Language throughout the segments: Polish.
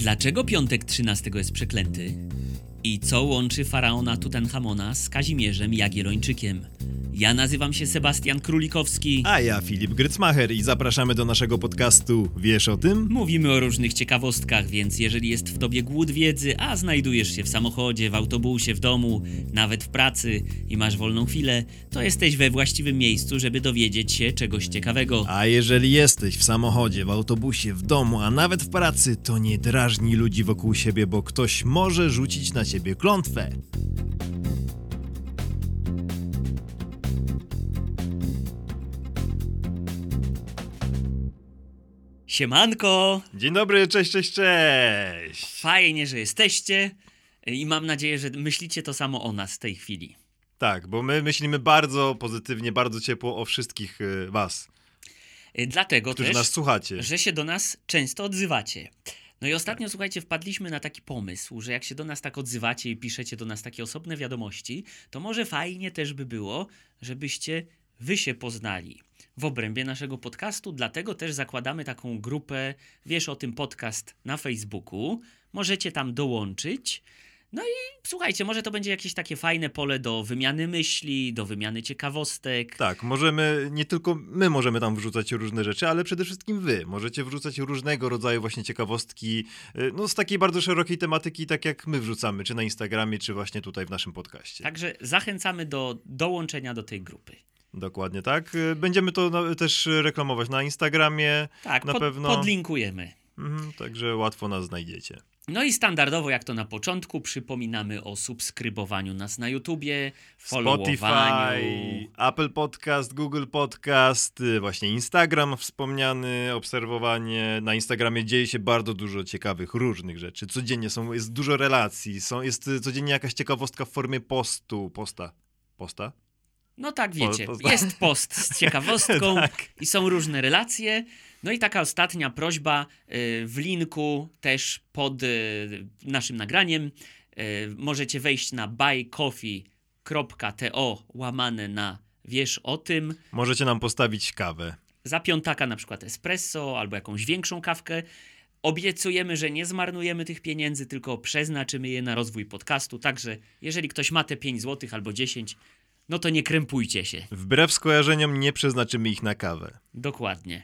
Dlaczego piątek 13 jest przeklęty? I co łączy faraona Tutenchamona z Kazimierzem Jagiellończykiem? Ja nazywam się Sebastian Królikowski. A ja Filip Grycmacher i zapraszamy do naszego podcastu Wiesz o tym? Mówimy o różnych ciekawostkach, więc jeżeli jest w tobie głód wiedzy, a znajdujesz się w samochodzie, w autobusie, w domu, nawet w pracy i masz wolną chwilę, to jesteś we właściwym miejscu, żeby dowiedzieć się czegoś ciekawego. A jeżeli jesteś w samochodzie, w autobusie, w domu, a nawet w pracy, to nie drażnij ludzi wokół siebie, bo ktoś może rzucić na ciebie klątwę. Siemanko! Dzień dobry, cześć, cześć, cześć! Fajnie, że jesteście i mam nadzieję, że myślicie to samo o nas w tej chwili. Tak, bo my myślimy bardzo pozytywnie, bardzo ciepło o wszystkich y, was, Y, Dlatego którzy też, nas słuchacie. że się do nas często odzywacie. No i ostatnio, słuchajcie, wpadliśmy na taki pomysł, że jak się do nas tak odzywacie i piszecie do nas takie osobne wiadomości, to może fajnie też by było, żebyście wy się poznali w obrębie naszego podcastu, dlatego też zakładamy taką grupę, wiesz o tym podcast na Facebooku, możecie tam dołączyć. No i słuchajcie, może to będzie jakieś takie fajne pole do wymiany myśli, do wymiany ciekawostek. Tak, możemy, nie tylko my możemy tam wrzucać różne rzeczy, ale przede wszystkim wy. Możecie wrzucać różnego rodzaju właśnie ciekawostki, y, no z takiej bardzo szerokiej tematyki, tak jak my wrzucamy, czy na Instagramie, czy właśnie tutaj w naszym podcaście. Także zachęcamy do dołączenia do tej grupy. Dokładnie tak. Y, Będziemy to też reklamować na Instagramie, Tak, na pod, pewno. podlinkujemy. Mhm, także łatwo nas znajdziecie. No i standardowo, jak to na początku, przypominamy o subskrybowaniu nas na YouTubie. Spotify, Apple Podcast, Google Podcast, y, właśnie Instagram wspomniany, obserwowanie. Na Instagramie dzieje się bardzo dużo ciekawych, różnych rzeczy. Codziennie są, jest dużo relacji, są, jest y, codziennie jakaś ciekawostka w formie postu, posta. Posta? No tak, wiecie, Po- po- jest post z ciekawostką Tak. i są różne relacje. No i taka ostatnia prośba y, w linku też pod y, naszym nagraniem. y, Możecie wejść na buycoffee.to łamane na wiesz o tym. Możecie nam postawić kawę. za piątaka na przykład espresso albo jakąś większą kawkę. Obiecujemy, że nie zmarnujemy tych pieniędzy, tylko przeznaczymy je na rozwój podcastu. Także jeżeli ktoś ma te 5 zł albo 10, no to nie krępujcie się. Wbrew skojarzeniom nie przeznaczymy ich na kawę. Dokładnie.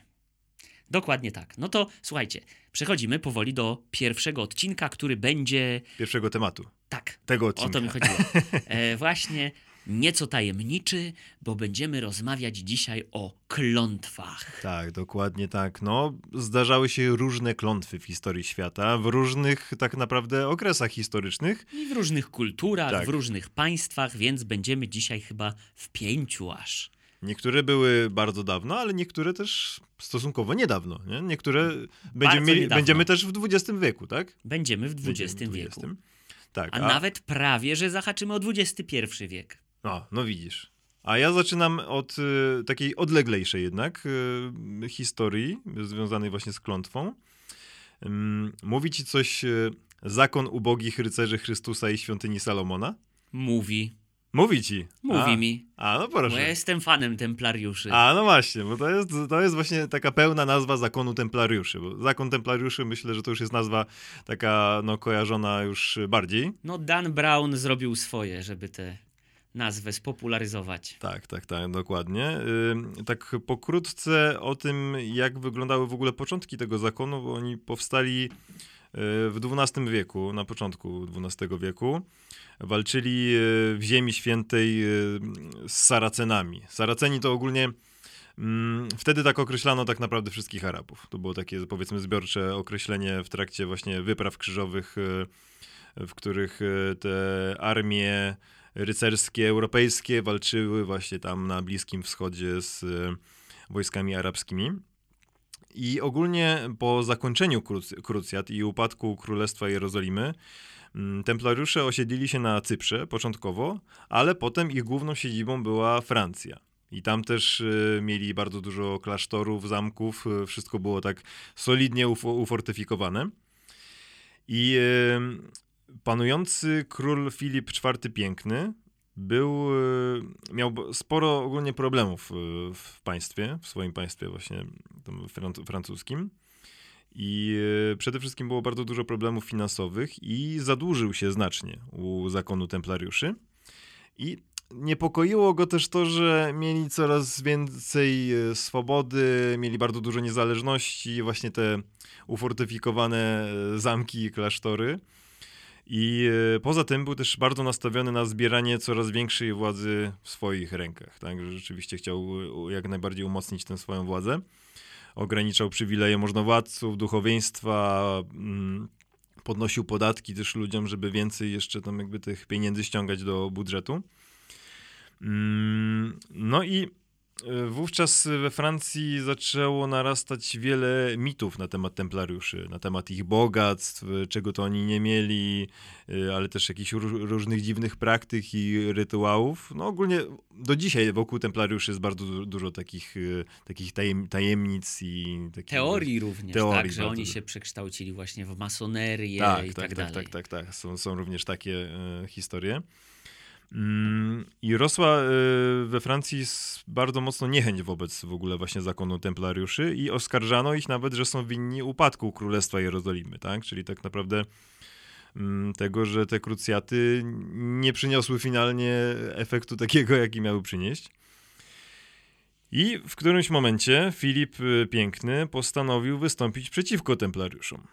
Dokładnie tak. No to słuchajcie, przechodzimy powoli do pierwszego odcinka, który będzie. Pierwszego tematu. Tak, Tego o odcinka. to mi chodziło. E, właśnie nieco tajemniczy, bo będziemy rozmawiać dzisiaj o klątwach. Tak, dokładnie tak. No, zdarzały się różne klątwy w historii świata, w różnych tak naprawdę okresach historycznych. I w różnych kulturach, Tak. w różnych państwach, więc będziemy dzisiaj chyba w pięciu aż. Niektóre były bardzo dawno, ale niektóre też stosunkowo niedawno. Nie? Niektóre będziemy, mieli, będziemy też w XX wieku, tak? Będziemy w XX Będziemy wieku. XX. Tak. A, nawet prawie, że zahaczymy o XXI wiek. No, no widzisz. A ja zaczynam od y, takiej odleglejszej jednak y, historii związanej właśnie z klątwą. Ym, mówi ci coś y, zakon ubogich rycerzy Chrystusa i świątyni Salomona? Mówi. Mówi ci. Mówi a, mi. A, no Bo ja proszę. jestem fanem templariuszy. A, no właśnie, bo to jest, to jest właśnie taka pełna nazwa zakonu templariuszy. Bo zakon templariuszy myślę, że to już jest nazwa taka no, kojarzona już bardziej. No Dan Brown zrobił swoje, żeby tę nazwę spopularyzować. Tak, tak, tak, dokładnie. Ym, Tak pokrótce o tym, jak wyglądały w ogóle początki tego zakonu, bo oni powstali y, w XII wieku, na początku XII wieku. Walczyli y, w Ziemi Świętej y, z Saracenami. Saraceni to ogólnie mm, wtedy tak określano tak naprawdę wszystkich Arabów. To było takie powiedzmy zbiorcze określenie w trakcie właśnie wypraw krzyżowych, y, w których y, te armie rycerskie europejskie walczyły właśnie tam na Bliskim Wschodzie z wojskami arabskimi. I ogólnie po zakończeniu kruc- krucjat i upadku Królestwa Jerozolimy, mm, templariusze osiedlili się na Cyprze początkowo, ale potem ich główną siedzibą była Francja. I tam też e, mieli bardzo dużo klasztorów, zamków, e, wszystko było tak solidnie ufo- ufortyfikowane. I e, panujący król Filip IV Piękny był, e, miał sporo ogólnie problemów e, w państwie, w swoim państwie właśnie francuskim. I e, przede wszystkim było bardzo dużo problemów finansowych i zadłużył się znacznie u zakonu templariuszy. I niepokoiło go też to, że mieli coraz więcej swobody, mieli bardzo dużo niezależności, właśnie te ufortyfikowane zamki i klasztory. I poza tym był też bardzo nastawiony na zbieranie coraz większej władzy w swoich rękach. Tak, że rzeczywiście chciał jak najbardziej umocnić tę swoją władzę ograniczał przywileje możnowładców, duchowieństwa, mm, podnosił podatki też ludziom, żeby więcej jeszcze tam jakby tych pieniędzy ściągać do budżetu. Mm, no i E, wówczas we Francji zaczęło narastać wiele mitów na temat templariuszy, na temat ich bogactw, czego to oni nie mieli, e, ale też jakichś różnych dziwnych praktyk i rytuałów. No ogólnie do dzisiaj wokół templariuszy jest bardzo dużo takich, e, takich tajem, tajemnic i takich teorii również, teorii, tak, że oni się przekształcili właśnie w masonerię tak, i tak, tak, tak dalej. Tak, tak, tak, tak. Są, są również takie e, historie. Mm, I rosła y, we Francji bardzo mocno niechęć wobec w ogóle właśnie zakonu templariuszy i oskarżano ich nawet, że są winni upadku Królestwa Jerozolimy, tak? Czyli tak naprawdę mm, tego, że te krucjaty nie przyniosły finalnie efektu takiego, jaki miały przynieść. I w którymś momencie Filip y, Piękny postanowił wystąpić przeciwko templariuszom.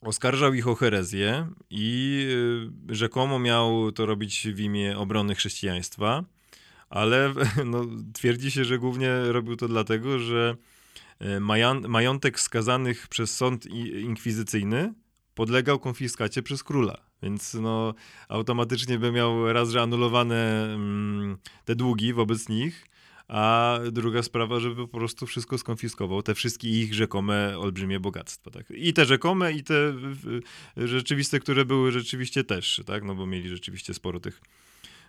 Oskarżał ich o herezję i y, rzekomo miał to robić w imię obrony chrześcijaństwa, ale no, twierdzi się, że głównie robił to dlatego, że y, majątek skazanych przez sąd inkwizycyjny podlegał konfiskacie przez króla. Więc no, automatycznie by miał raz, że anulowane mm, te długi wobec nich, a druga sprawa, żeby po prostu wszystko skonfiskował, te wszystkie ich rzekome olbrzymie bogactwa, tak? I te rzekome, i te rzeczywiste, które były rzeczywiście też, tak? No bo mieli rzeczywiście sporo tych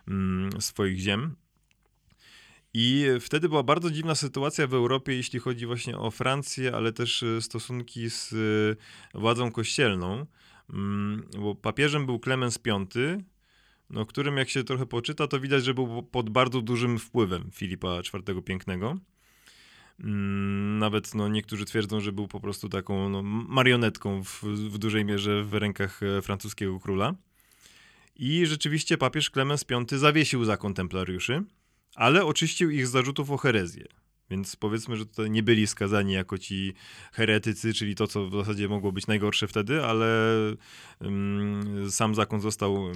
mm, swoich ziem. I wtedy była bardzo dziwna sytuacja w Europie, jeśli chodzi właśnie o Francję, ale też e, stosunki z e, władzą kościelną, mm, bo papieżem był Klemens V, no, którym jak się trochę poczyta, to widać, że był pod bardzo dużym wpływem Filipa IV Pięknego. Mm, nawet no, niektórzy twierdzą, że był po prostu taką no, marionetką w, w dużej mierze w rękach e, francuskiego króla. I rzeczywiście papież Klemens V zawiesił zakon templariuszy, ale oczyścił ich z zarzutów o herezję. Więc powiedzmy, że tutaj nie byli skazani jako ci heretycy, czyli to, co w zasadzie mogło być najgorsze wtedy, ale um, sam zakon został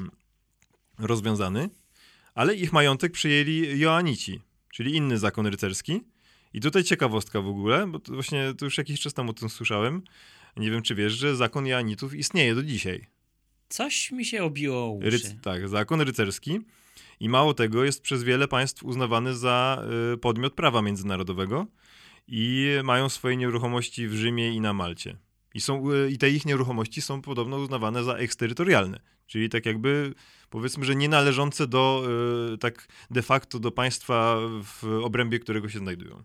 rozwiązany, ale ich majątek przyjęli Joanici, czyli inny zakon rycerski. I tutaj ciekawostka w ogóle, bo to właśnie to już jakiś czas temu o tym słyszałem. Nie wiem, czy wiesz, że zakon Joanitów istnieje do dzisiaj. Coś mi się obiło uszy. Ryc tak, zakon rycerski. I mało tego, jest przez wiele państw uznawany za y, podmiot prawa międzynarodowego i mają swoje nieruchomości w Rzymie i na Malcie. I, są, y, I te ich nieruchomości są podobno uznawane za eksterytorialne, czyli tak jakby powiedzmy, że nie należące do, y, tak de facto do państwa w obrębie którego się znajdują.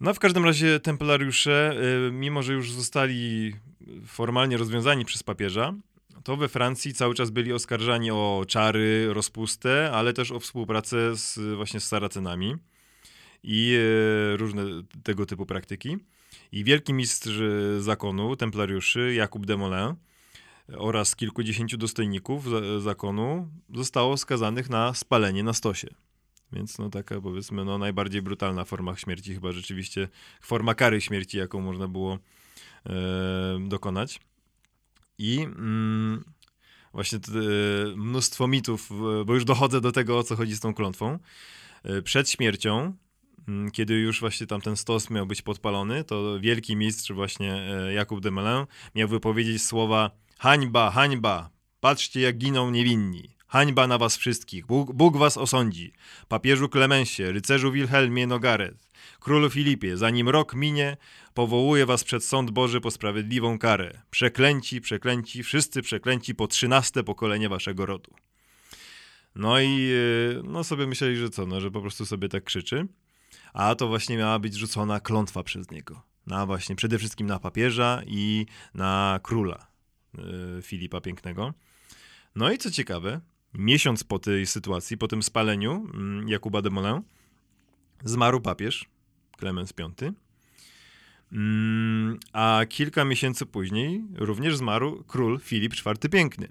No w każdym razie templariusze, y, mimo że już zostali formalnie rozwiązani przez papieża, to we Francji cały czas byli oskarżani o czary, rozpustę, ale też o współpracę z, właśnie z Saracenami i różne tego typu praktyki. I wielki mistrz zakonu, templariuszy, Jakub de Molin, oraz kilkudziesięciu dostojników zakonu zostało skazanych na spalenie na stosie. Więc no taka powiedzmy no najbardziej brutalna forma śmierci, chyba rzeczywiście forma kary śmierci, jaką można było e, dokonać. I mm, właśnie te, mnóstwo mitów, bo już dochodzę do tego, o co chodzi z tą klątwą. E, przed śmiercią kiedy już właśnie tam ten stos miał być podpalony, to wielki mistrz właśnie e, Jakub de Melun miał wypowiedzieć słowa hańba, hańba, patrzcie jak giną niewinni. Hańba na was wszystkich. Bóg, Bóg was osądzi. Papieżu Klemensie, rycerzu Wilhelmie Nogaret, królu Filipie, zanim rok minie, powołuje was przed sąd Boży po sprawiedliwą karę. Przeklęci, przeklęci, wszyscy przeklęci po trzynaste pokolenie waszego rodu. No i e, no sobie myśleli, że co, no, że po prostu sobie tak krzyczy a to właśnie miała być rzucona klątwa przez niego. Na właśnie, przede wszystkim na papieża i na króla yy, Filipa Pięknego. No i co ciekawe, miesiąc po tej sytuacji, po tym spaleniu yy, Jakuba de Molin, zmarł papież Klemens V. Mm, a kilka miesięcy później również zmarł król Filip IV Piękny.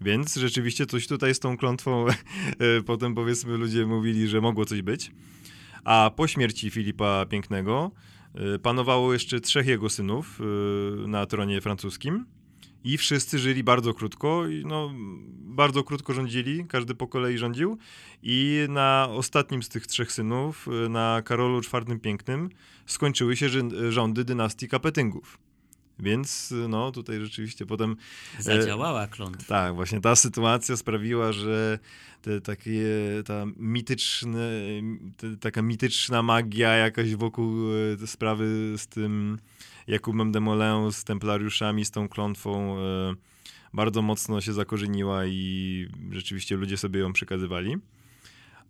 Więc rzeczywiście coś tutaj z tą klątwą, e, potem powiedzmy ludzie mówili, że mogło coś być. A po śmierci Filipa Pięknego e, panowało jeszcze trzech jego synów e, na tronie francuskim i wszyscy żyli bardzo krótko, no, bardzo krótko rządzili, każdy po kolei rządził i na ostatnim z tych trzech synów, na Karolu IV Pięknym, skończyły się rządy dynastii Kapetyngów. Więc no tutaj rzeczywiście potem... E, Zadziałała klątwa. Tak, właśnie ta sytuacja sprawiła, że te takie, ta mityczne, te, taka mityczna magia jakaś wokół e, sprawy z tym Jakubem de Molin, z templariuszami, z tą klątwą e, bardzo mocno się zakorzeniła i rzeczywiście ludzie sobie ją przekazywali.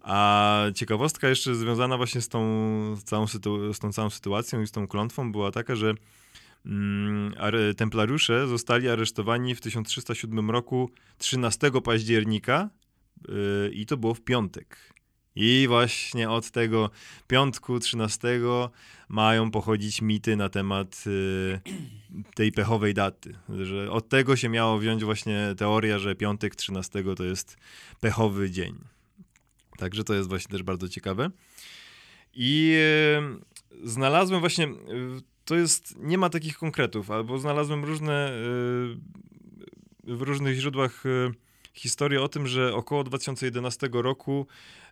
A ciekawostka jeszcze związana właśnie z tą całą, z tą całą sytuacją i z tą klątwą była taka, że templariusze zostali aresztowani w 1307 roku 13 października yy, i to było w piątek. I właśnie od tego piątku 13 mają pochodzić mity na temat y, tej pechowej daty. Że od tego się miało wziąć właśnie teoria, że piątek 13 to jest pechowy dzień. Także to jest właśnie też bardzo ciekawe. I y, znalazłem właśnie, to jest, nie ma takich konkretów, albo znalazłem różne, w różnych źródłach historię o tym, że około 2011 roku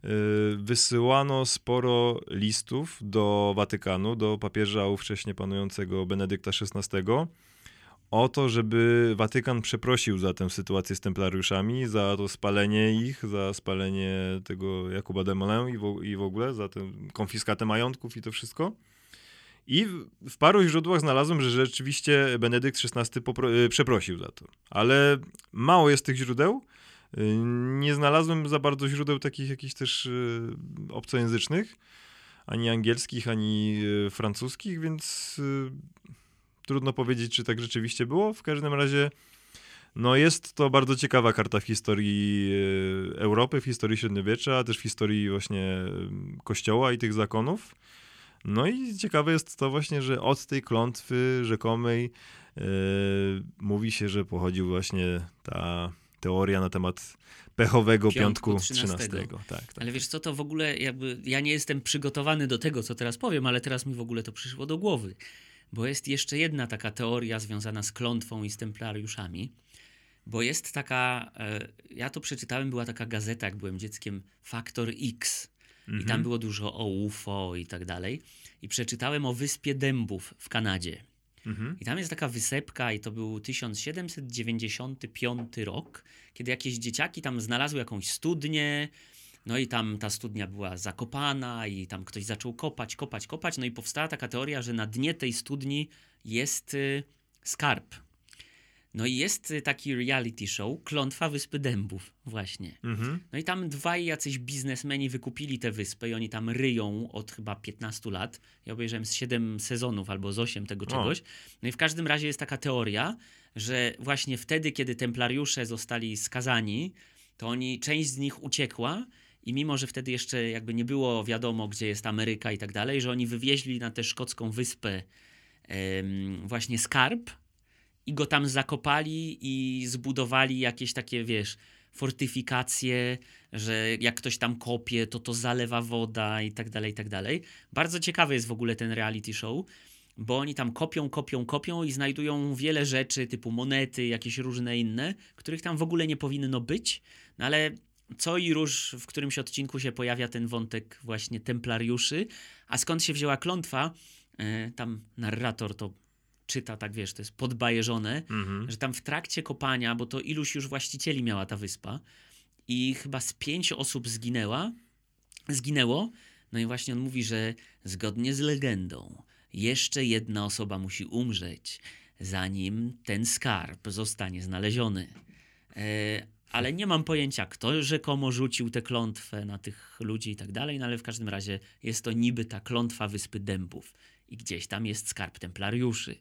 y, wysyłano sporo listów do Watykanu, do papieża ówcześnie panującego Benedykta XVI, o to, żeby Watykan przeprosił za tę sytuację z templariuszami, za to spalenie ich, za spalenie tego Jakuba de Molin i, w, i w ogóle, za tę konfiskatę majątków i to wszystko. I w paru źródłach znalazłem, że rzeczywiście Benedykt XVI y, przeprosił za to. Ale mało jest tych źródeł. Y, nie znalazłem za bardzo źródeł takich jakichś też y, obcojęzycznych, ani angielskich, ani francuskich, więc trudno powiedzieć, czy tak rzeczywiście było. W każdym razie, no jest to bardzo ciekawa karta w historii Europy, w historii średniowiecza, a też w historii właśnie Kościoła i tych zakonów. No i ciekawe jest to właśnie, że od tej klątwy rzekomej yy, mówi się, że pochodził właśnie ta teoria na temat pechowego piątku, piątku 13. 13. Tak, tak. Ale wiesz co, to w ogóle jakby, ja nie jestem przygotowany do tego, co teraz powiem, ale teraz mi w ogóle to przyszło do głowy. Bo jest jeszcze jedna taka teoria związana z klątwą i z templariuszami. Bo jest taka, e, ja to przeczytałem, była taka gazeta, jak byłem dzieckiem, Faktor X. Mhm. I tam mhm. było dużo o UFO i tak dalej. I przeczytałem o Wyspie Dębów w Kanadzie. Mhm. I tam jest taka wysepka, i to był 1795 rok, kiedy jakieś dzieciaki tam znalazły jakąś studnię. No i tam ta studnia była zakopana, i tam ktoś zaczął kopać, kopać, kopać. No i powstała taka teoria, że na dnie tej studni jest y, skarb. No i jest y, taki reality show, Klątwa Wyspy Dębów, właśnie. Mhm. No i tam dwaj jacyś biznesmeni wykupili tę wyspę i oni tam ryją od chyba 15 lat. Ja obejrzałem z 7 sezonów albo z 8 tego czegoś. No i w każdym razie jest taka teoria, że właśnie wtedy, kiedy templariusze zostali skazani, to oni, część z nich uciekła i mimo, że wtedy jeszcze jakby nie było wiadomo, gdzie jest Ameryka i tak dalej, że oni wywieźli na tę szkocką wyspę właśnie skarb, i go tam zakopali i zbudowali jakieś takie, wiesz, fortyfikacje, że jak ktoś tam kopie, to to zalewa woda i tak dalej, i tak dalej. Bardzo ciekawy jest w ogóle ten reality show, bo oni tam kopią, kopią, kopią i znajdują wiele rzeczy typu monety, jakieś różne inne, których tam w ogóle nie powinno być, no ale co i róż w którymś odcinku się pojawia ten wątek właśnie templariuszy, a skąd się wzięła klątwa, e, tam narrator to czyta, tak wiesz, to jest podbajeżone, mhm. że tam w trakcie kopania, bo to iluś już właścicieli miała ta wyspa i chyba z pięć osób zginęła, zginęło, no i właśnie on mówi, że zgodnie z legendą jeszcze jedna osoba musi umrzeć, zanim ten skarb zostanie znaleziony. E, ale nie mam pojęcia, kto rzekomo rzucił tę klątwę na tych ludzi i tak dalej, no ale w każdym razie jest to niby ta klątwa Wyspy Dębów i gdzieś tam jest skarb templariuszy.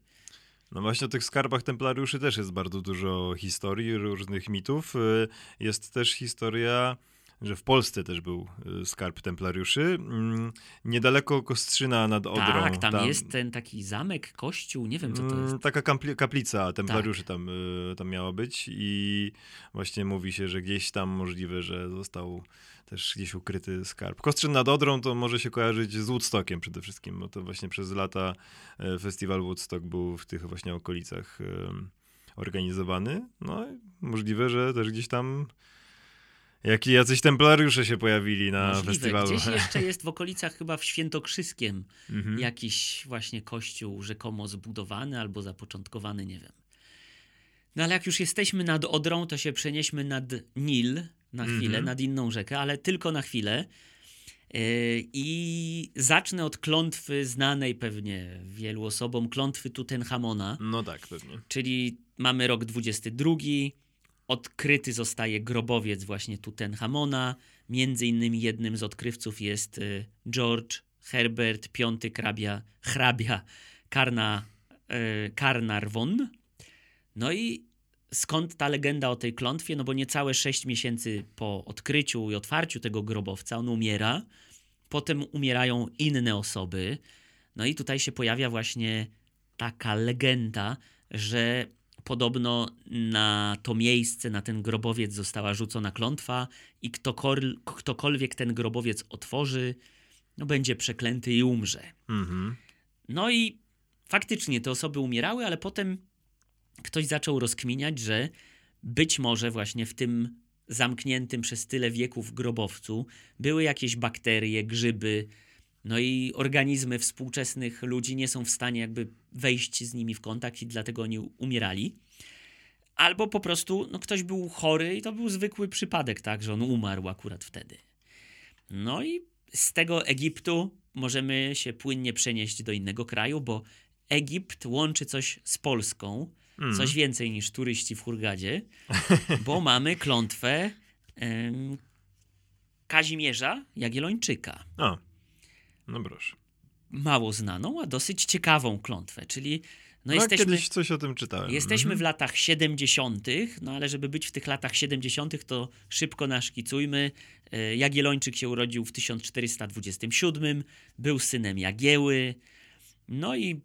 No właśnie o tych skarbach templariuszy też jest bardzo dużo historii, różnych mitów. Y, jest też historia że w Polsce też był y, skarb templariuszy. Mm, niedaleko Kostrzyna nad Odrą. Tak, tam, jest ten taki zamek, kościół, nie wiem co to Mm, jest. Taka kaplica templariuszy tam, y, tam miała być i właśnie mówi się, że gdzieś tam możliwe, że został też gdzieś ukryty skarb. Kostrzyn nad Odrą to może się kojarzyć z Woodstockiem przede wszystkim, bo to właśnie przez lata e, festiwal Woodstock był w tych właśnie okolicach organizowany. No i możliwe, że też gdzieś tam jak jacyś templariusze się pojawili na Możliwe. festiwalu. Gdzieś jeszcze jest w okolicach chyba w Świętokrzyskiem Mhm. jakiś właśnie kościół rzekomo zbudowany albo zapoczątkowany, nie wiem. No ale jak już jesteśmy nad Odrą, to się przenieśmy nad Nil na chwilę, Mhm. nad inną rzekę, ale tylko na chwilę. Yy, I zacznę od klątwy znanej pewnie wielu osobom, klątwy Tutenchamona. No tak, pewnie. Czyli mamy rok 22, odkryty zostaje grobowiec właśnie Tutenchamona. Między innymi jednym z odkrywców jest y, George Herbert V hrabia, hrabia Karna, y, Carnarvon. No i skąd ta legenda o tej klątwie? No bo niecałe 6 miesięcy po odkryciu i otwarciu tego grobowca on umiera. Potem umierają inne osoby. No i tutaj się pojawia właśnie taka legenda, że podobno na to miejsce, na ten grobowiec została rzucona klątwa i ktokol, ktokolwiek ten grobowiec otworzy, no będzie przeklęty i umrze. Mhm. No i faktycznie te osoby umierały, ale potem ktoś zaczął rozkminiać, że być może właśnie w tym zamkniętym przez tyle wieków grobowcu były jakieś bakterie, grzyby, no i organizmy współczesnych ludzi nie są w stanie jakby wejść z nimi w kontakt i dlatego oni umierali. Albo po prostu no, ktoś był chory i to był zwykły przypadek, tak, że on umarł akurat wtedy. No i z tego Egiptu możemy się płynnie przenieść do innego kraju, bo Egipt łączy coś z Polską, Mm. coś więcej niż turyści w Hurgadzie, bo mamy klątwę em, Kazimierza Jagiellończyka. O, no proszę. Mało znaną, a dosyć ciekawą klątwę, czyli no No, jesteśmy, kiedyś coś o tym czytałem. jesteśmy w Mhm. latach 70., no ale żeby być w tych latach 70., to szybko naszkicujmy. E, Jagiellończyk się urodził w 1427, był synem Jagieły, no i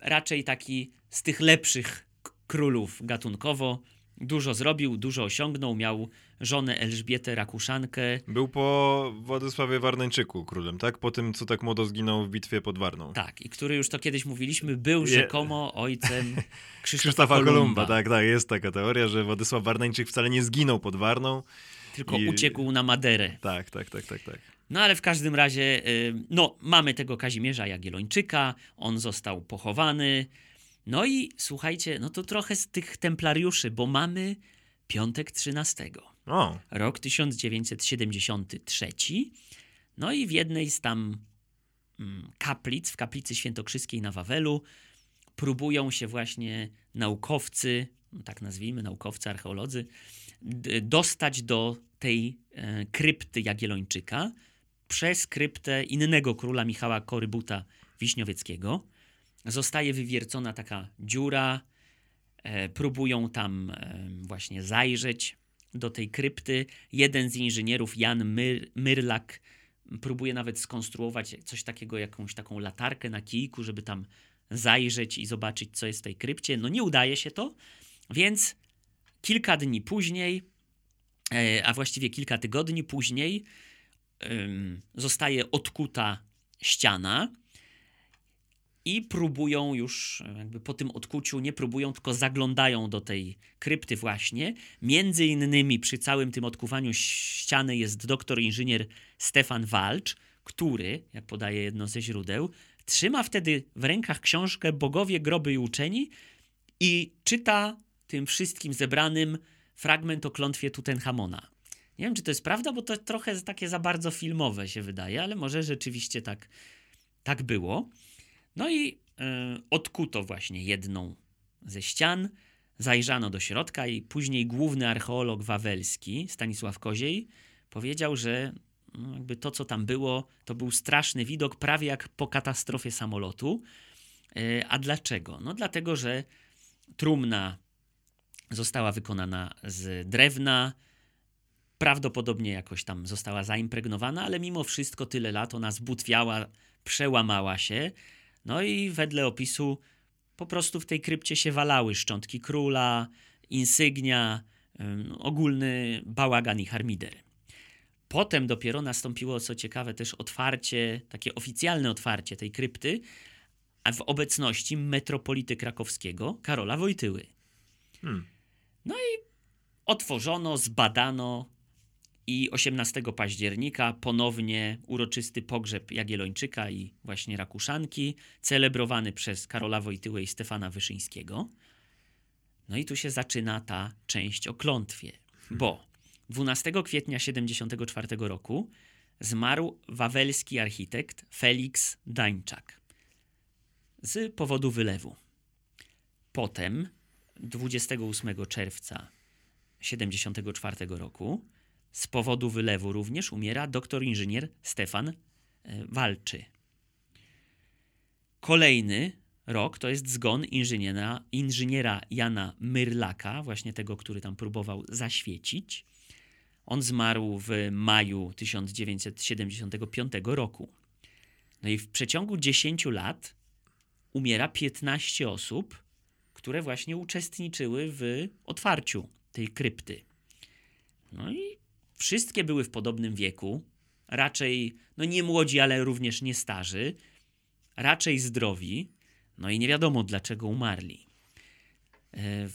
raczej taki z tych lepszych królów gatunkowo. Dużo zrobił, dużo osiągnął, miał żonę Elżbietę Rakuszankę. Był po Władysławie Warneńczyku królem, tak? Po tym, co tak młodo zginął w bitwie pod Warną. Tak, i który już to kiedyś mówiliśmy, był Je- rzekomo ojcem Krzysztofa, Krzysztofa Kolumba. Kolumba, tak, tak, jest taka teoria, że Władysław Warneńczyk wcale nie zginął pod Warną. Tylko I- uciekł na Maderę. Tak, tak, tak, tak, tak. No ale w każdym razie, y, no mamy tego Kazimierza Jagiellończyka, on został pochowany. No i słuchajcie, no to trochę z tych templariuszy, bo mamy piątek 13, O, rok 1973. No i w jednej z tam mm, kaplic, w kaplicy świętokrzyskiej na Wawelu, próbują się właśnie naukowcy, no tak nazwijmy, naukowcy, archeolodzy, dostać do tej e, krypty Jagiellończyka przez kryptę innego króla Michała Korybuta Wiśniowieckiego. Zostaje wywiercona taka dziura, e, próbują tam e, właśnie zajrzeć do tej krypty. Jeden z inżynierów, Jan Myr, Myrlak, próbuje nawet skonstruować coś takiego, jakąś taką latarkę na kijku, żeby tam zajrzeć i zobaczyć, co jest w tej krypcie. No nie udaje się to, więc kilka dni później, e, a właściwie kilka tygodni później, zostaje odkuta ściana i próbują już, jakby po tym odkuciu, nie próbują, tylko zaglądają do tej krypty właśnie. Między innymi przy całym tym odkuwaniu ściany jest doktor inżynier Stefan Walcz, który, jak podaje jedno ze źródeł, trzyma wtedy w rękach książkę Bogowie, groby i uczeni i czyta tym wszystkim zebranym fragment o klątwie Tutenchamona. Nie wiem, czy to jest prawda, bo to trochę takie za bardzo filmowe się wydaje, ale może rzeczywiście tak, tak było. No i e, odkuto właśnie jedną ze ścian, zajrzano do środka i później główny archeolog wawelski, Stanisław Koziej, powiedział, że no, jakby to, co tam było, to był straszny widok, prawie jak po katastrofie samolotu. E, A dlaczego? No dlatego, że trumna została wykonana z drewna, prawdopodobnie jakoś tam została zaimpregnowana, ale mimo wszystko tyle lat ona zbutwiała, przełamała się. No i wedle opisu po prostu w tej krypcie się walały szczątki króla, insygnia, ogólny bałagan i harmider. Potem dopiero nastąpiło, co ciekawe, też otwarcie, takie oficjalne otwarcie tej krypty, a w obecności metropolity krakowskiego Karola Wojtyły. Hmm. No i otworzono, zbadano i 18 października ponownie uroczysty pogrzeb Jagiellończyka i właśnie Rakuszanki, celebrowany przez Karola Wojtyłę i Stefana Wyszyńskiego. No i tu się zaczyna ta część o klątwie, bo 12 kwietnia 74 roku zmarł wawelski architekt Felix Dańczak z powodu wylewu. Potem 28 czerwca 74 roku z powodu wylewu również umiera doktor inżynier Stefan e, Walczy. Kolejny rok to jest zgon inżyniera, inżyniera Jana Myrlaka, właśnie tego, który tam próbował zaświecić. On zmarł w maju 1975 roku. No i w przeciągu 10 lat umiera 15 osób, które właśnie uczestniczyły w otwarciu tej krypty. No i wszystkie były w podobnym wieku, raczej, no nie młodzi, ale również nie starzy, raczej zdrowi, no i nie wiadomo dlaczego umarli. E,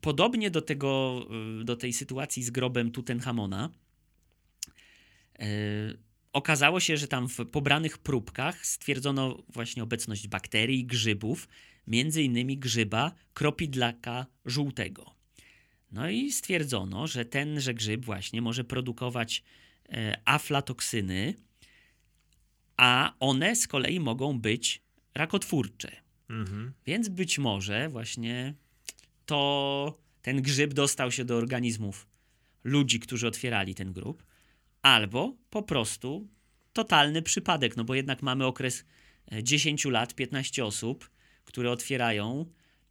Podobnie do, tego, e, do tej sytuacji z grobem Tutenchamona, e, okazało się, że tam w pobranych próbkach stwierdzono właśnie obecność bakterii, grzybów, między innymi grzyba kropidlaka żółtego. No i stwierdzono, że tenże grzyb właśnie może produkować e, aflatoksyny, a one z kolei mogą być rakotwórcze. Mhm. Więc być może właśnie to ten grzyb dostał się do organizmów ludzi, którzy otwierali ten grób, albo po prostu totalny przypadek, no bo jednak mamy okres e, 10 lat, 15 osób, które otwierają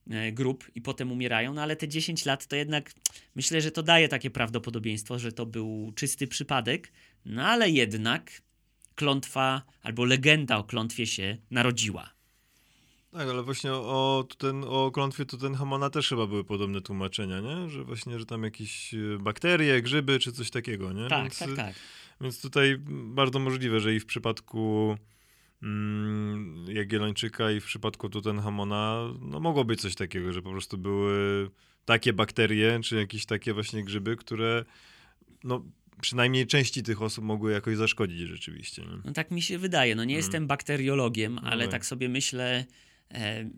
e, grób i potem umierają, no ale te 10 lat to jednak myślę, że to daje takie prawdopodobieństwo, że to był czysty przypadek, no ale jednak klątwa albo legenda o klątwie się narodziła. Tak, ale właśnie o, ten, o klątwie Tutenhamona też chyba były podobne tłumaczenia, nie? Że właśnie, że tam jakieś e, bakterie, grzyby czy coś takiego, nie? Tak, więc, tak, tak. Więc tutaj bardzo możliwe, że i w przypadku Jagiellończyka i w przypadku Tutenhamona no mogło być coś takiego, że po prostu były takie bakterie czy jakieś takie właśnie grzyby, które no przynajmniej części tych osób mogły jakoś zaszkodzić rzeczywiście. Nie? No tak mi się wydaje. No nie Mm. jestem bakteriologiem, ale tak. tak sobie myślę e,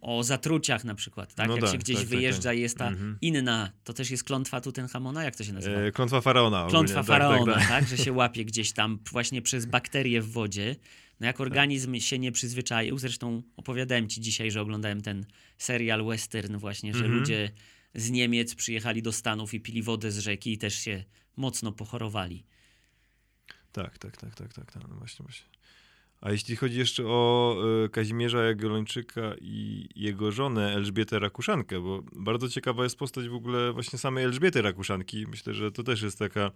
o zatruciach na przykład, tak? No Jak się tak, gdzieś tak, tak, wyjeżdża tak. i jest ta Mhm. inna, to też jest klątwa Tutenchamona, jak to się nazywa? E, klątwa faraona. ogólnie, Klątwa tak, faraona, tak, Że się łapie gdzieś tam właśnie przez bakterie w wodzie. No jak organizm się nie przyzwyczaił, zresztą opowiadałem ci dzisiaj, że oglądałem ten serial western właśnie, że Mhm. ludzie z Niemiec przyjechali do Stanów i pili wodę z rzeki i też się mocno pochorowali. Tak, tak, tak, tak, tak, tak, no właśnie, właśnie. A jeśli chodzi jeszcze o e, Kazimierza Jagiellończyka i jego żonę Elżbietę Rakuszankę, bo bardzo ciekawa jest postać w ogóle właśnie samej Elżbiety Rakuszanki. Myślę, że to też jest taka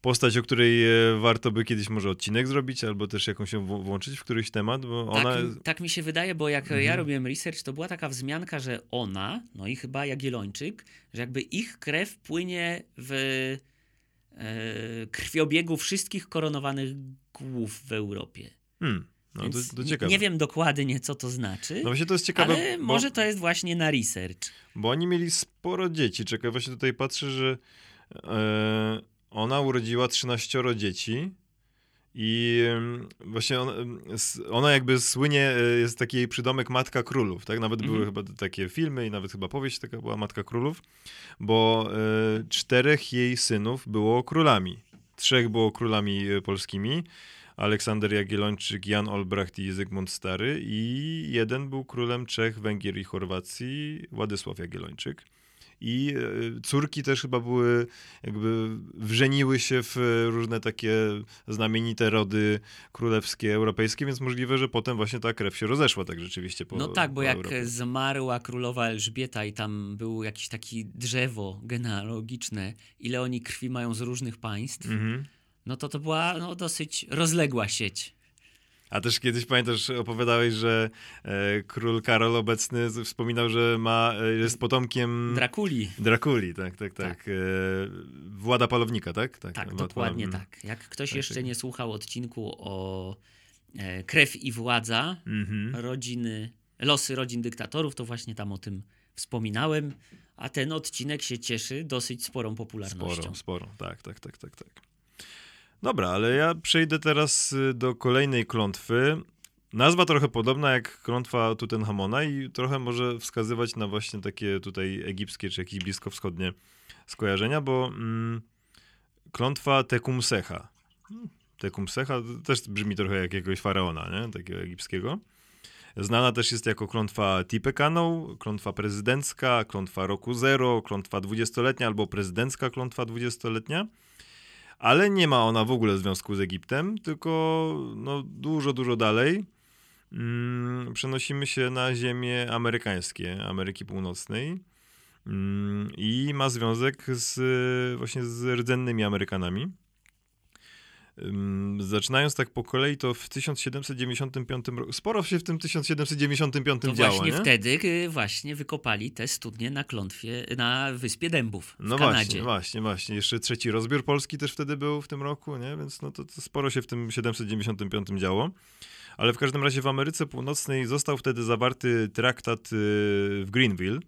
postać, o której e, warto by kiedyś może odcinek zrobić, albo też jakąś ją włączyć w któryś temat, bo ona... Tak, tak mi się wydaje, bo jak ja Mhm. robiłem research, to była taka wzmianka, że ona, no i chyba Jagiellończyk, że jakby ich krew płynie w e, krwiobiegu wszystkich koronowanych głów w Europie. Hmm, no to, Więc to nie wiem dokładnie, co to znaczy, No właśnie to jest ciekawe, ale bo, może to jest właśnie na research. bo oni mieli sporo dzieci. Czekaj, właśnie tutaj patrzę, że e, ona urodziła 13 dzieci i właśnie ona, ona jakby słynie, e, jest taki jej przydomek Matka Królów, tak? Nawet były Mhm. chyba takie filmy i nawet chyba powieść taka była Matka Królów, bo e, czterech jej synów było królami. Trzech było królami e, polskimi. Aleksander Jagiellończyk, Jan Olbracht i Zygmunt Stary i jeden był królem Czech, Węgier i Chorwacji, Władysław Jagiellończyk. I e, córki też chyba były, jakby wrzeniły się w różne takie znamienite rody królewskie, europejskie, więc możliwe, że potem właśnie ta krew się rozeszła tak rzeczywiście po No tak, bo jak Europie. zmarła królowa Elżbieta i tam było jakieś takie drzewo genealogiczne, ile oni krwi mają z różnych państw, Mhm. no to to była no, dosyć rozległa sieć. A też kiedyś pamiętasz, opowiadałeś, że e, król Karol obecny wspominał, że ma, e, jest potomkiem Drakuli. Drakuli, tak, tak, tak. Tak. E, Włada Palownika, tak? Tak, Wład dokładnie tak. Jak ktoś Tak, jeszcze tak. nie słuchał odcinku o e, Krew i Władza, Mhm. rodziny, losy rodzin dyktatorów, to właśnie tam o tym wspominałem, a ten odcinek się cieszy dosyć sporą popularnością. Sporo, sporo, tak, tak, tak, tak, tak. Dobra, ale ja przejdę teraz y, do kolejnej klątwy. Nazwa trochę podobna jak klątwa Tutenchamona i trochę może wskazywać na właśnie takie tutaj egipskie czy jakieś bliskowschodnie skojarzenia, bo mm, klątwa Tekumsecha. Tekumsecha też brzmi trochę jak jakiegoś faraona, nie? Takiego egipskiego. Znana też jest jako klątwa Tipekaną, klątwa prezydencka, klątwa roku zero, klątwa dwudziestoletnia albo prezydencka klątwa dwudziestoletnia. Ale nie ma ona w ogóle związku z Egiptem, tylko no, dużo, dużo dalej. Mm, przenosimy się na ziemie amerykańskie, Ameryki Północnej. Mm, I ma związek z, właśnie z rdzennymi Amerykanami. Zaczynając tak po kolei, to w 1795 roku. Sporo się w tym 1795 To działo, właśnie nie? wtedy y, właśnie wykopali te studnie na klątwie, na Wyspie Dębów w No Kanadzie. właśnie, właśnie, właśnie. Jeszcze trzeci rozbiór Polski też wtedy był w tym roku, nie? Więc no to, to sporo się w tym 795 działo. Ale w każdym razie w Ameryce Północnej został wtedy zawarty traktat y, w Greenville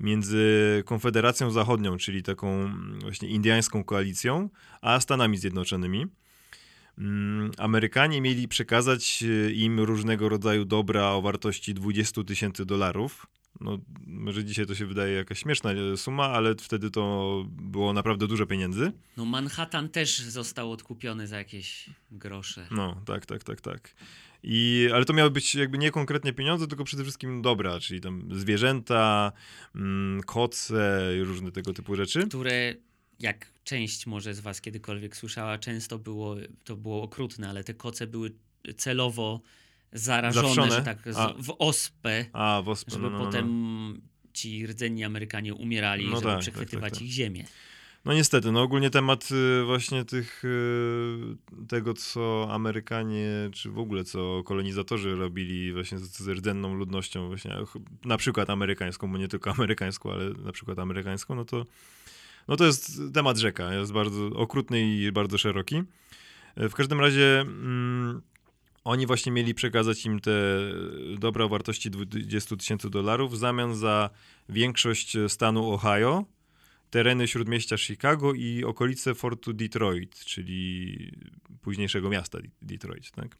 między Konfederacją Zachodnią, czyli taką mm, właśnie indyjską koalicją, a Stanami Zjednoczonymi. Mm, Amerykanie mieli przekazać y, im różnego rodzaju dobra o wartości 20 tysięcy dolarów. No, może dzisiaj to się wydaje jakaś śmieszna e, suma, ale wtedy to było naprawdę dużo pieniędzy. No Manhattan też został odkupiony za jakieś grosze. No, tak, tak, tak, tak. I, ale to miały być jakby nie konkretnie pieniądze, tylko przede wszystkim dobra, czyli tam zwierzęta, mm, koce i różne tego typu rzeczy. które jak część może z was kiedykolwiek słyszała, często było, to było okrutne, ale te koce były celowo zarażone, Zawszone? że tak, A. w ospę, A, wospy, żeby no, no, no, potem no. ci rdzenni Amerykanie umierali, No żeby tak, tak, przechwytywać tak, tak. ich ziemię. No niestety, no ogólnie temat y, właśnie tych, y, tego, co Amerykanie, czy w ogóle co kolonizatorzy robili właśnie z, z rdzenną ludnością, właśnie na przykład amerykańską, bo nie tylko amerykańską, ale na przykład amerykańską, no to, no to jest temat rzeka, jest bardzo okrutny i bardzo szeroki. E, W każdym razie mm, oni właśnie mieli przekazać im te dobra o wartości 20 tysięcy dolarów w zamian za większość stanu Ohio, tereny śródmieścia Chicago i okolice fortu Detroit, czyli późniejszego miasta Detroit. Tak?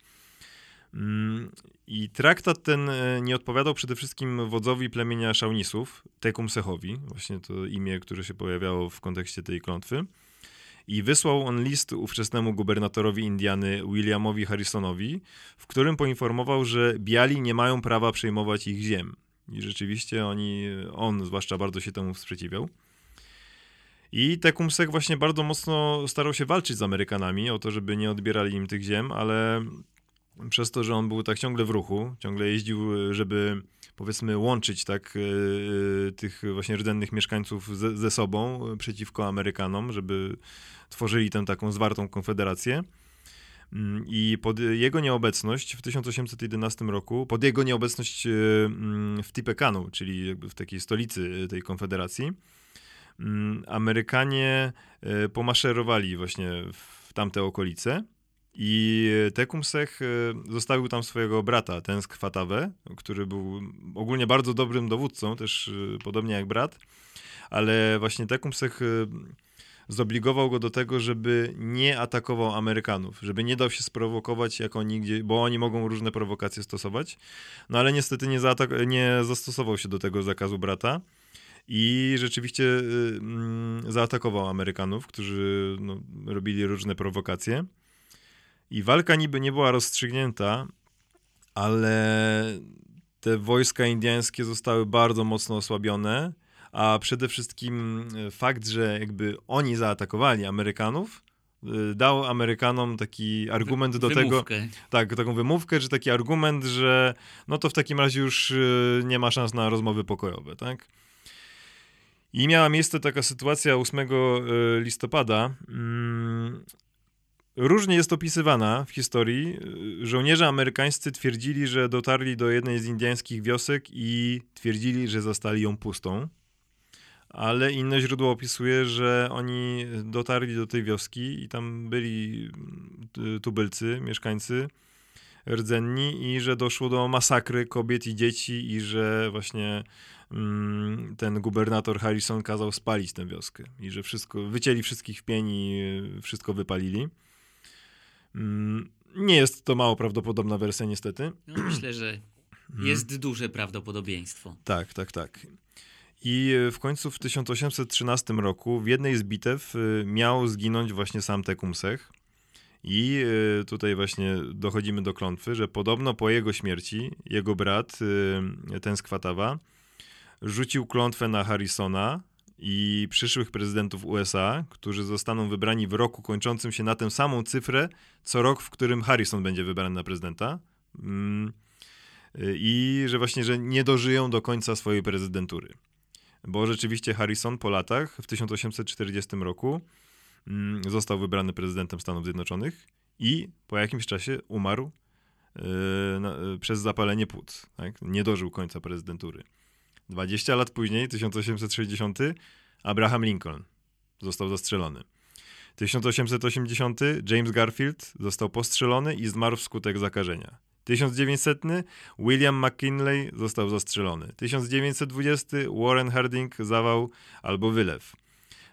Mm, I traktat ten e, nie odpowiadał przede wszystkim wodzowi plemienia Szaunisów, Tekumsechowi, właśnie to imię, które się pojawiało w kontekście tej klątwy. I wysłał on list ówczesnemu gubernatorowi Indiany Williamowi Harrisonowi, w którym poinformował, że biali nie mają prawa przejmować ich ziem. I rzeczywiście oni, on zwłaszcza bardzo się temu sprzeciwiał. I Tecumseh właśnie bardzo mocno starał się walczyć z Amerykanami o to, żeby nie odbierali im tych ziem, ale przez to, że on był tak ciągle w ruchu, ciągle jeździł, żeby powiedzmy łączyć tak e, tych właśnie rdzennych mieszkańców ze, ze sobą e, przeciwko Amerykanom, żeby tworzyli tę taką zwartą konfederację. Mm, I pod jego nieobecność w 1811 roku, pod jego nieobecność e, mm, w Tipekanu, czyli w takiej stolicy e, tej konfederacji, mm, Amerykanie e, pomaszerowali właśnie w tamte okolice i Tecumseh e, zostawił tam swojego brata, Tenskwatawę, który był ogólnie bardzo dobrym dowódcą, też e, podobnie jak brat, ale właśnie Tecumseh e, zobligował go do tego, żeby nie atakował Amerykanów, żeby nie dał się sprowokować, jak oni gdzie, bo oni mogą różne prowokacje stosować. No ale niestety nie, zaatak- nie zastosował się do tego zakazu brata i rzeczywiście y, mm, zaatakował Amerykanów, którzy no, robili różne prowokacje. I walka niby nie była rozstrzygnięta, ale te wojska indiańskie zostały bardzo mocno osłabione, a przede wszystkim e, fakt, że jakby oni zaatakowali Amerykanów, e, dał Amerykanom taki argument do Wymówkę. tego, tak, taką wymówkę, czy taki argument, że no to w takim razie już e, nie ma szans na rozmowy pokojowe, tak? I miała miejsce taka sytuacja 8 listopada. Różnie jest opisywana w historii. Żołnierze amerykańscy twierdzili, że dotarli do jednej z indyjskich wiosek i twierdzili, że zastali ją pustą. Ale inne źródło opisuje, że oni dotarli do tej wioski i tam byli tubylcy, mieszkańcy rdzenni i że doszło do masakry kobiet i dzieci i że właśnie mm, ten gubernator Harrison kazał spalić tę wioskę i że wszystko, wycięli wszystkich w pień i wszystko wypalili. Mm, nie jest to mało prawdopodobna wersja, niestety. No, myślę, że Mhm. jest duże prawdopodobieństwo. Tak, tak, tak. I w końcu w 1813 roku w jednej z bitew y, miał zginąć właśnie sam Tecumseh. I y, tutaj właśnie dochodzimy do klątwy, że podobno po jego śmierci jego brat, ten z Kwatawa, rzucił klątwę na Harrisona i przyszłych prezydentów USA, którzy zostaną wybrani w roku kończącym się na tę samą cyfrę, co rok, w którym Harrison będzie wybrany na prezydenta. Mm, I że właśnie, że nie dożyją do końca swojej prezydentury. Bo rzeczywiście Harrison po latach, w 1840 roku, mm, został wybrany prezydentem Stanów Zjednoczonych i po jakimś czasie umarł na, y, przez zapalenie płuc. Tak? Nie dożył końca prezydentury. 20 lat później, 1860, Abraham Lincoln został zastrzelony. 1880 James Garfield został postrzelony i zmarł wskutek zakażenia. 1900 William McKinley został zastrzelony. 1920 Warren Harding zawał albo wylew.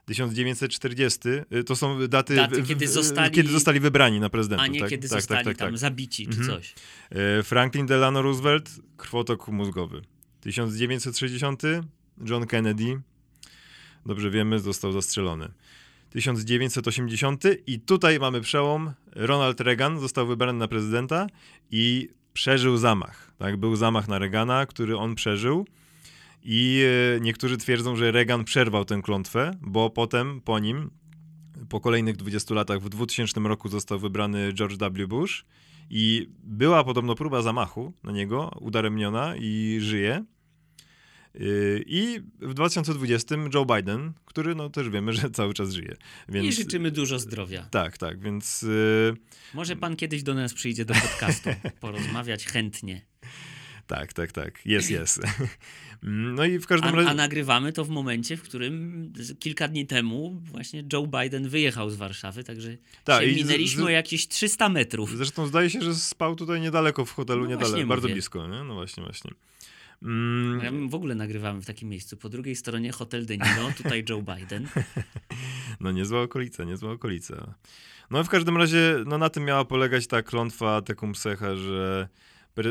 1940 y, to są daty, Daty, kiedy zostali- kiedy zostali wybrani na prezydentów. A nie tak? kiedy tak, zostali tak, tak, tam tak. zabici czy Mhm. coś. E, Franklin Delano Roosevelt, krwotok mózgowy. 1960 John Kennedy, dobrze wiemy, został zastrzelony. 1980 i tutaj mamy przełom. Ronald Reagan został wybrany na prezydenta i przeżył zamach. Tak, był zamach na Reagana, który on przeżył. I e, niektórzy twierdzą, że Reagan przerwał tę klątwę, bo potem po nim, po kolejnych 20 latach, w 2000 roku został wybrany George W. Bush i była podobno próba zamachu na niego, udaremniona i żyje. Yy, I w 2020 Joe Biden, który no też wiemy, że cały czas żyje. Więc, I życzymy dużo zdrowia. Tak, tak, więc yy, Może pan kiedyś do nas przyjdzie do podcastu, porozmawiać chętnie. Tak, tak, tak, jest, jest. No i w każdym A, razie... a nagrywamy to w momencie, w którym z- kilka dni temu właśnie Joe Biden wyjechał z Warszawy, także Tak, się z- minęliśmy z- o jakieś 300 metrów. Zresztą zdaje się, że spał tutaj niedaleko w hotelu, No niedaleko, bardzo mówię. blisko, nie? No właśnie, właśnie. Mm, Ja w ogóle nagrywamy w takim miejscu. Po drugiej stronie hotel De Niro, tutaj Joe Biden. No niezła okolica, niezła okolica. No w każdym razie, no na tym miała polegać ta klątwa Tecumseha, że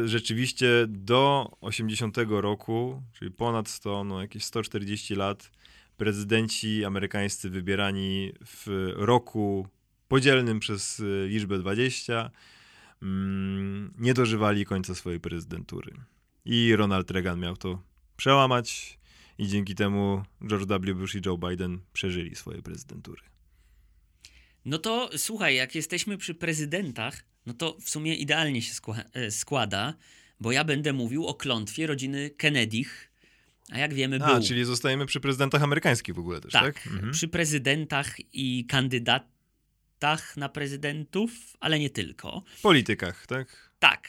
rzeczywiście do 80 roku, czyli ponad 100, no jakieś 140 lat, prezydenci amerykańscy wybierani w roku podzielnym przez y, liczbę 20 mm, nie dożywali końca swojej prezydentury. I Ronald Reagan miał to przełamać i dzięki temu George W. Bush i Joe Biden przeżyli swoje prezydentury. No to słuchaj, jak jesteśmy przy prezydentach, no to w sumie idealnie się e, składa, bo ja będę mówił o klątwie rodziny Kennedych, a jak wiemy A, był. czyli zostajemy przy prezydentach amerykańskich w ogóle też, tak? tak, Mhm. przy prezydentach i kandydatach na prezydentów, ale nie tylko. Politykach, tak? Tak,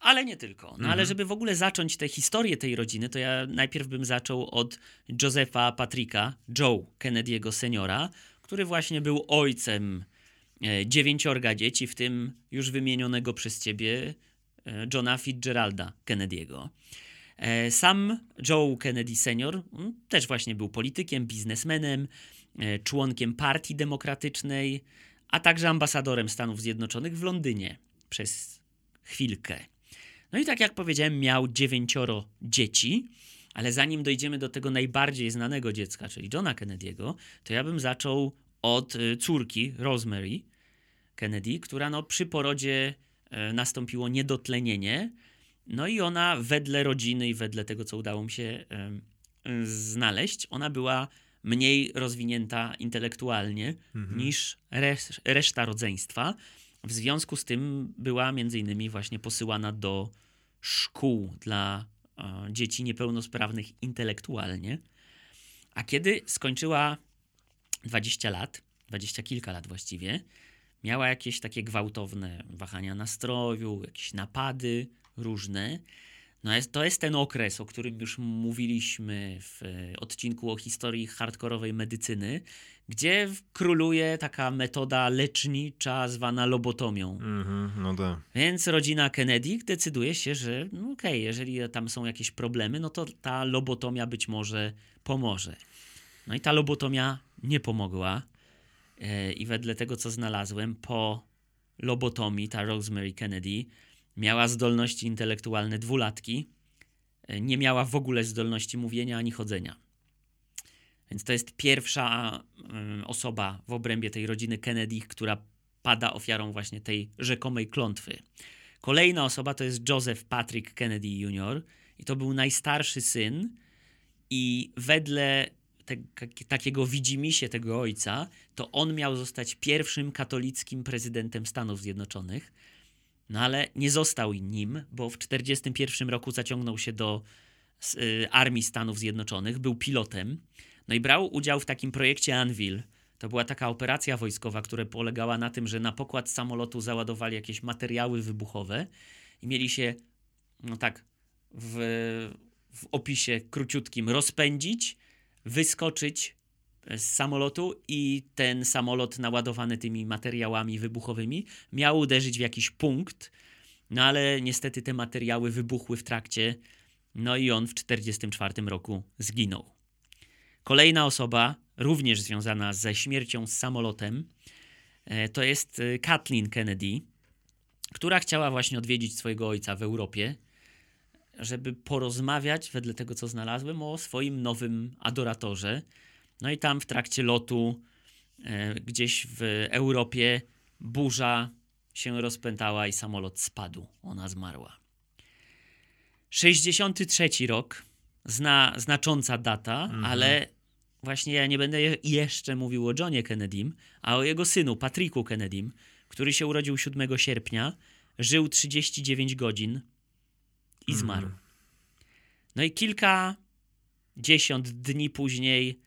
ale nie tylko. No ale Mhm. żeby w ogóle zacząć tę historię tej rodziny, to ja najpierw bym zaczął od Josepha Patricka, Joe Kennedy'ego seniora, który właśnie był ojcem dziewięciorga dzieci, w tym już wymienionego przez ciebie e, Johna Fitzgeralda Kennedy'ego. E, Sam Joe Kennedy senior mm, też właśnie był politykiem, biznesmenem, e, członkiem Partii Demokratycznej, a także ambasadorem Stanów Zjednoczonych w Londynie przez chwilkę. No i tak jak powiedziałem, miał dziewięcioro dzieci, ale zanim dojdziemy do tego najbardziej znanego dziecka, czyli Johna Kennedy'ego, to ja bym zaczął od córki Rosemary Kennedy, która no, przy porodzie e, nastąpiło niedotlenienie. No i ona wedle rodziny i wedle tego, co udało mi się znaleźć, ona była mniej rozwinięta intelektualnie Mhm. niż resz reszta rodzeństwa. W związku z tym była między innymi właśnie posyłana do szkół dla e, dzieci niepełnosprawnych intelektualnie. A kiedy skończyła 20 lat, 20 kilka lat właściwie, miała jakieś takie gwałtowne wahania nastroju, jakieś napady różne. No jest, to jest ten okres, o którym już mówiliśmy w e, odcinku o historii hardkorowej medycyny, gdzie króluje taka metoda lecznicza zwana lobotomią. Mhm, no tak. Więc rodzina Kennedy decyduje się, że no okej, jeżeli tam są jakieś problemy, no to ta lobotomia być może pomoże. No i ta lobotomia nie pomogła. E, I wedle tego, co znalazłem, po lobotomii ta Rosemary Kennedy miała zdolności intelektualne dwulatki. E, Nie miała w ogóle zdolności mówienia ani chodzenia. Więc to jest pierwsza osoba w obrębie tej rodziny Kennedy, która pada ofiarą właśnie tej rzekomej klątwy. Kolejna osoba to jest Joseph Patrick Kennedy Jr. i to był najstarszy syn i wedle te, takiego widzimisię tego ojca, to on miał zostać pierwszym katolickim prezydentem Stanów Zjednoczonych, no ale nie został nim, bo w 1941 roku zaciągnął się do y, Armii Stanów Zjednoczonych, był pilotem, no i brał udział w takim projekcie Anvil. To była taka operacja wojskowa, która polegała na tym, że na pokład samolotu załadowali jakieś materiały wybuchowe i mieli się, no tak, w, w opisie króciutkim rozpędzić, wyskoczyć z samolotu i ten samolot naładowany tymi materiałami wybuchowymi miał uderzyć w jakiś punkt, no ale niestety te materiały wybuchły w trakcie, no i on w 1944 roku zginął. Kolejna osoba, również związana ze śmiercią z samolotem, e, to jest e, Kathleen Kennedy, która chciała właśnie odwiedzić swojego ojca w Europie, żeby porozmawiać, wedle tego co znalazłem, o swoim nowym adoratorze. No i tam w trakcie lotu e, gdzieś w Europie burza się rozpętała i samolot spadł. Ona zmarła. 63 rok, zna, znacząca data, Mhm. ale właśnie ja nie będę je- jeszcze mówił o Johnie Kennedym, a o jego synu, Patricku Kennedym, który się urodził 7 sierpnia, żył 39 godzin i Mhm. zmarł. No i kilka dziesiąt dni później,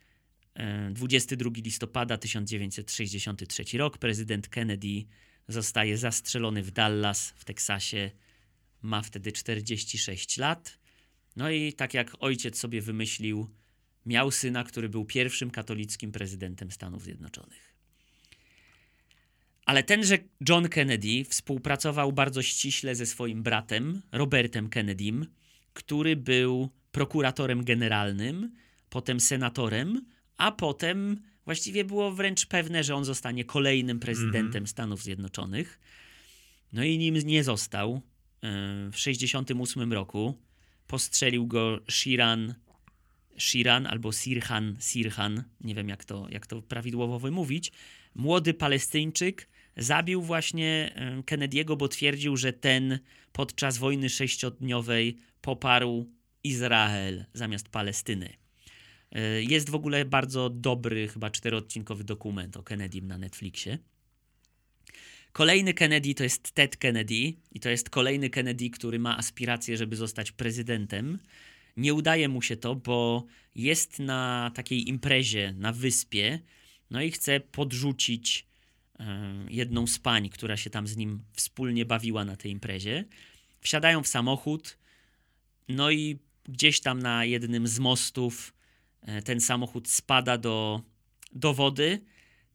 e, 22 listopada 1963 rok, prezydent Kennedy zostaje zastrzelony w Dallas w Teksasie. Ma wtedy 46 lat. No i tak jak ojciec sobie wymyślił, miał syna, który był pierwszym katolickim prezydentem Stanów Zjednoczonych. Ale tenże John Kennedy współpracował bardzo ściśle ze swoim bratem, Robertem Kennedym, który był prokuratorem generalnym, potem senatorem, a potem właściwie było wręcz pewne, że on zostanie kolejnym prezydentem Stanów Zjednoczonych. No i nim nie został. e, W 1968 roku postrzelił go Shiran, Shiran albo Sirhan, Sirhan, nie wiem jak to, jak to prawidłowo wymówić, młody Palestyńczyk zabił właśnie e, Kennedy'ego, bo twierdził, że ten podczas wojny sześciodniowej poparł Izrael zamiast Palestyny. E, Jest w ogóle bardzo dobry, chyba czteroodcinkowy dokument o Kennedym na Netflixie. Kolejny Kennedy to jest Ted Kennedy i to jest kolejny Kennedy, który ma aspiracje, żeby zostać prezydentem. Nie udaje mu się to, bo jest na takiej imprezie na wyspie, no i chce podrzucić jedną z pań, która się tam z nim wspólnie bawiła na tej imprezie. Wsiadają w samochód, no i gdzieś tam na jednym z mostów e, ten samochód spada do, do wody.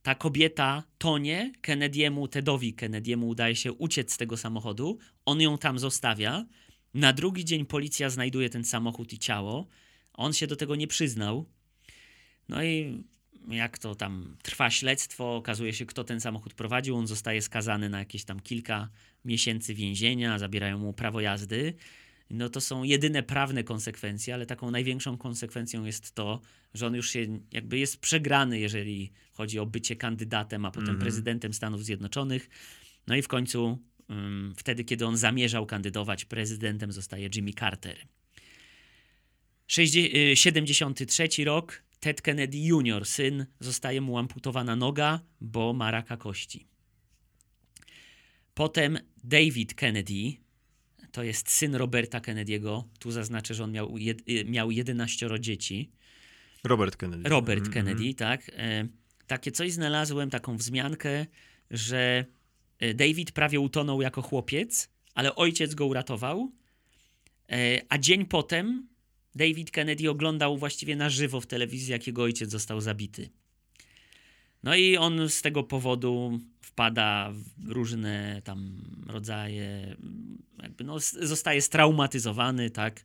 Ta kobieta tonie, Kennedy'emu, Tedowi Kennedy'emu udaje się uciec z tego samochodu. On ją tam zostawia. Na drugi dzień policja znajduje ten samochód i ciało. On się do tego nie przyznał. No i jak to tam trwa śledztwo, okazuje się, kto ten samochód prowadził. On zostaje skazany na jakieś tam kilka miesięcy więzienia, zabierają mu prawo jazdy. No to są jedyne prawne konsekwencje, ale taką największą konsekwencją jest to, że on już się jakby jest przegrany, jeżeli chodzi o bycie kandydatem, a potem Mhm. prezydentem Stanów Zjednoczonych. No i w końcu, ym, wtedy, kiedy on zamierzał kandydować, prezydentem zostaje Jimmy Carter. Sześćdzie- y, 73 rok. Ted Kennedy Jr., syn, zostaje mu amputowana noga, bo ma raka kości. Potem David Kennedy, to jest syn Roberta Kennedy'ego. Tu zaznaczę, że on miał, jed, y, miał 11 dzieci. Robert Kennedy. Robert Mhm, Kennedy, tak. E, takie coś znalazłem, taką wzmiankę, że e, David prawie utonął jako chłopiec, ale ojciec go uratował. E, a dzień potem David Kennedy oglądał właściwie na żywo w telewizji, jak jego ojciec został zabity. No i on z tego powodu wpada w różne tam rodzaje, jakby no, zostaje straumatyzowany, tak,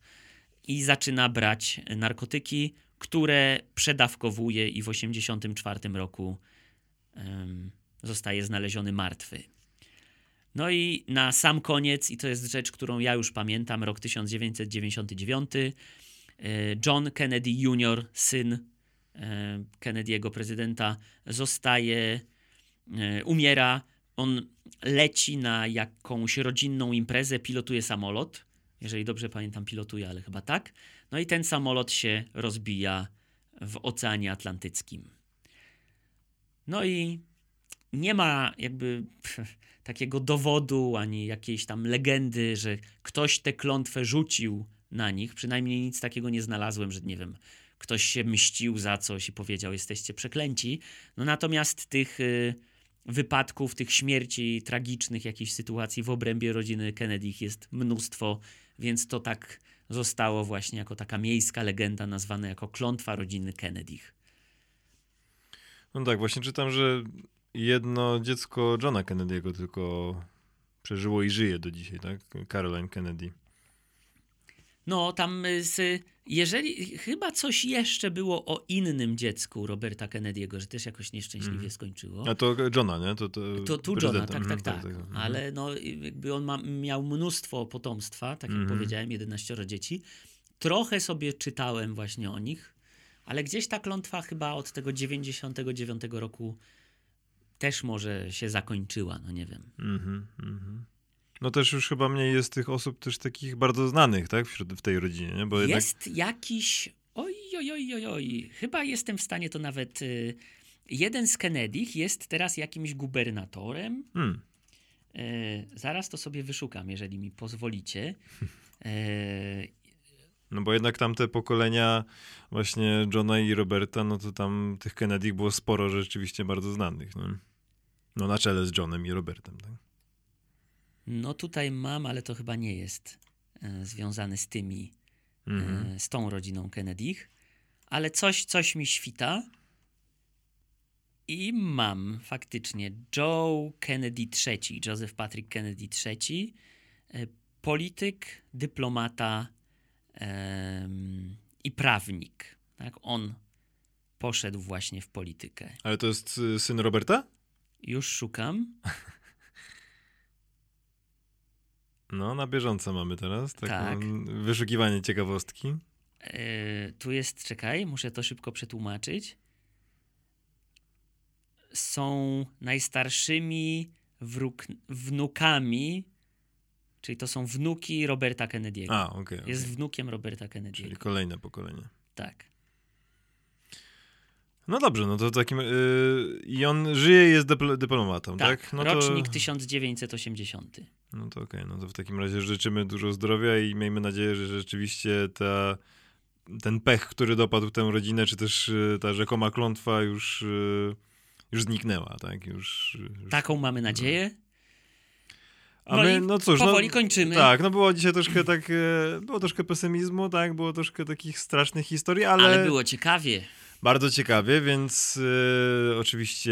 i zaczyna brać narkotyki, które przedawkowuje i w 1984 roku em, zostaje znaleziony martwy. No i na sam koniec, i to jest rzecz, którą ja już pamiętam, rok 1999, e, John Kennedy Jr., syn e, Kennedy'ego prezydenta, zostaje, e, umiera. On leci na jakąś rodzinną imprezę, pilotuje samolot. Jeżeli dobrze pamiętam, pilotuje, ale chyba tak. No i ten samolot się rozbija w Oceanie Atlantyckim. No i nie ma jakby pff, takiego dowodu ani jakiejś tam legendy, że ktoś tę klątwę rzucił na nich. Przynajmniej nic takiego nie znalazłem, że nie wiem, ktoś się mścił za coś i powiedział, jesteście przeklęci. No natomiast tych y, wypadków, tych śmierci, tragicznych jakichś sytuacji w obrębie rodziny Kennedy jest mnóstwo, więc to tak zostało właśnie jako taka miejska legenda nazwana jako klątwa rodziny Kennedy. No tak, właśnie czytam, że jedno dziecko Johna Kennedy'ego tylko przeżyło i żyje do dzisiaj, tak? Caroline Kennedy. No, tam y, z, jeżeli chyba coś jeszcze było o innym dziecku Roberta Kennedy'ego, że też jakoś nieszczęśliwie Mhm. skończyło. A to Johna, nie? To, to, To tu Johna, tak, tak, Mhm, tak. mhm. Ale no, jakby on ma, miał mnóstwo potomstwa, tak jak Mhm. powiedziałem, 11 dzieci. Trochę sobie czytałem właśnie o nich, ale gdzieś ta klątwa chyba od tego 99 roku też może się zakończyła, no nie wiem. Mhm, mhm. No też już chyba mniej jest tych osób też takich bardzo znanych, tak? Wśród, w tej rodzinie, nie? Bo jednak... Jest jakiś. Oj, oj, oj, oj, oj. Chyba jestem w stanie to nawet. Y, jeden z Kennedych jest teraz jakimś gubernatorem. Hmm. E, zaraz to sobie wyszukam, jeżeli mi pozwolicie. E, No bo jednak tamte pokolenia właśnie Johna i Roberta, no to tam tych Kennedy było sporo rzeczywiście bardzo znanych, no. No na czele z Johnem i Robertem, tak? No tutaj mam, ale to chyba nie jest e, związane z tymi, Mhm. e, z tą rodziną Kennedych. Ale coś, coś mi świta. I mam faktycznie Joe Kennedy III, Joseph Patrick Kennedy III, e, polityk, dyplomata i prawnik. Tak? On poszedł właśnie w politykę. Ale to jest y, syn Roberta? Już szukam. No, na bieżąco mamy teraz. Taką Tak. Wyszukiwanie ciekawostki. E, tu jest, czekaj, muszę to szybko przetłumaczyć. Są najstarszymi wróg, wnukami, czyli to są wnuki Roberta Kennedy'ego. A, okej. okej. Jest wnukiem Roberta Kennedy'ego. Czyli kolejne pokolenie. Tak. No dobrze, no to w takim... y, I on żyje i jest dypl- dyplomatą, tak? Tak, No rocznik to, 1980. No to okej, no to w takim razie życzymy dużo zdrowia i miejmy nadzieję, że rzeczywiście ta, ten pech, który dopadł tę rodzinę, czy też y, ta rzekoma klątwa już, y, już zniknęła, tak? Już, już... Taką mamy nadzieję. A no my, no cóż, powoli no, kończymy. Tak, no było dzisiaj troszkę tak, e, było troszkę pesymizmu, tak, było troszkę takich strasznych historii, ale, Ale było ciekawie. Bardzo ciekawie, więc e, oczywiście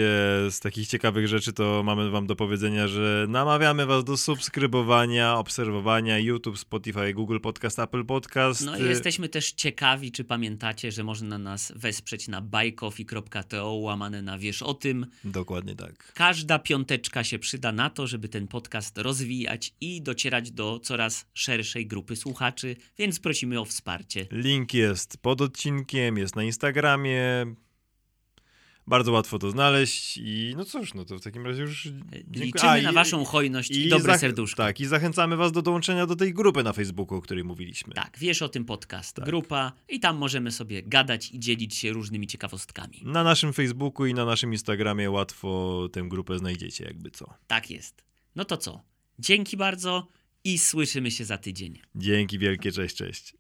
z takich ciekawych rzeczy to mamy wam do powiedzenia, że namawiamy was do subskrybowania, obserwowania YouTube, Spotify, Google Podcast, Apple Podcast. No i jesteśmy też ciekawi, czy pamiętacie, że można nas wesprzeć na buycoffee.to łamane na wiesz o tym. Dokładnie tak. Każda piąteczka się przyda na to, żeby ten podcast rozwijać i docierać do coraz szerszej grupy słuchaczy, więc prosimy o wsparcie. Link jest pod odcinkiem, jest na Instagramie. Bardzo łatwo to znaleźć i no cóż, no to w takim razie już... dziękuję. Liczymy A, na i- waszą hojność i, dobre zach- serduszko. Tak, i zachęcamy was do dołączenia do tej grupy na Facebooku, o której mówiliśmy. Tak, wiesz o tym podcast, Tak. grupa i tam możemy sobie gadać i dzielić się różnymi ciekawostkami. Na naszym Facebooku i na naszym Instagramie łatwo tę grupę znajdziecie, jakby co. Tak jest. No to co? Dzięki bardzo i słyszymy się za tydzień. Dzięki wielkie, cześć, cześć.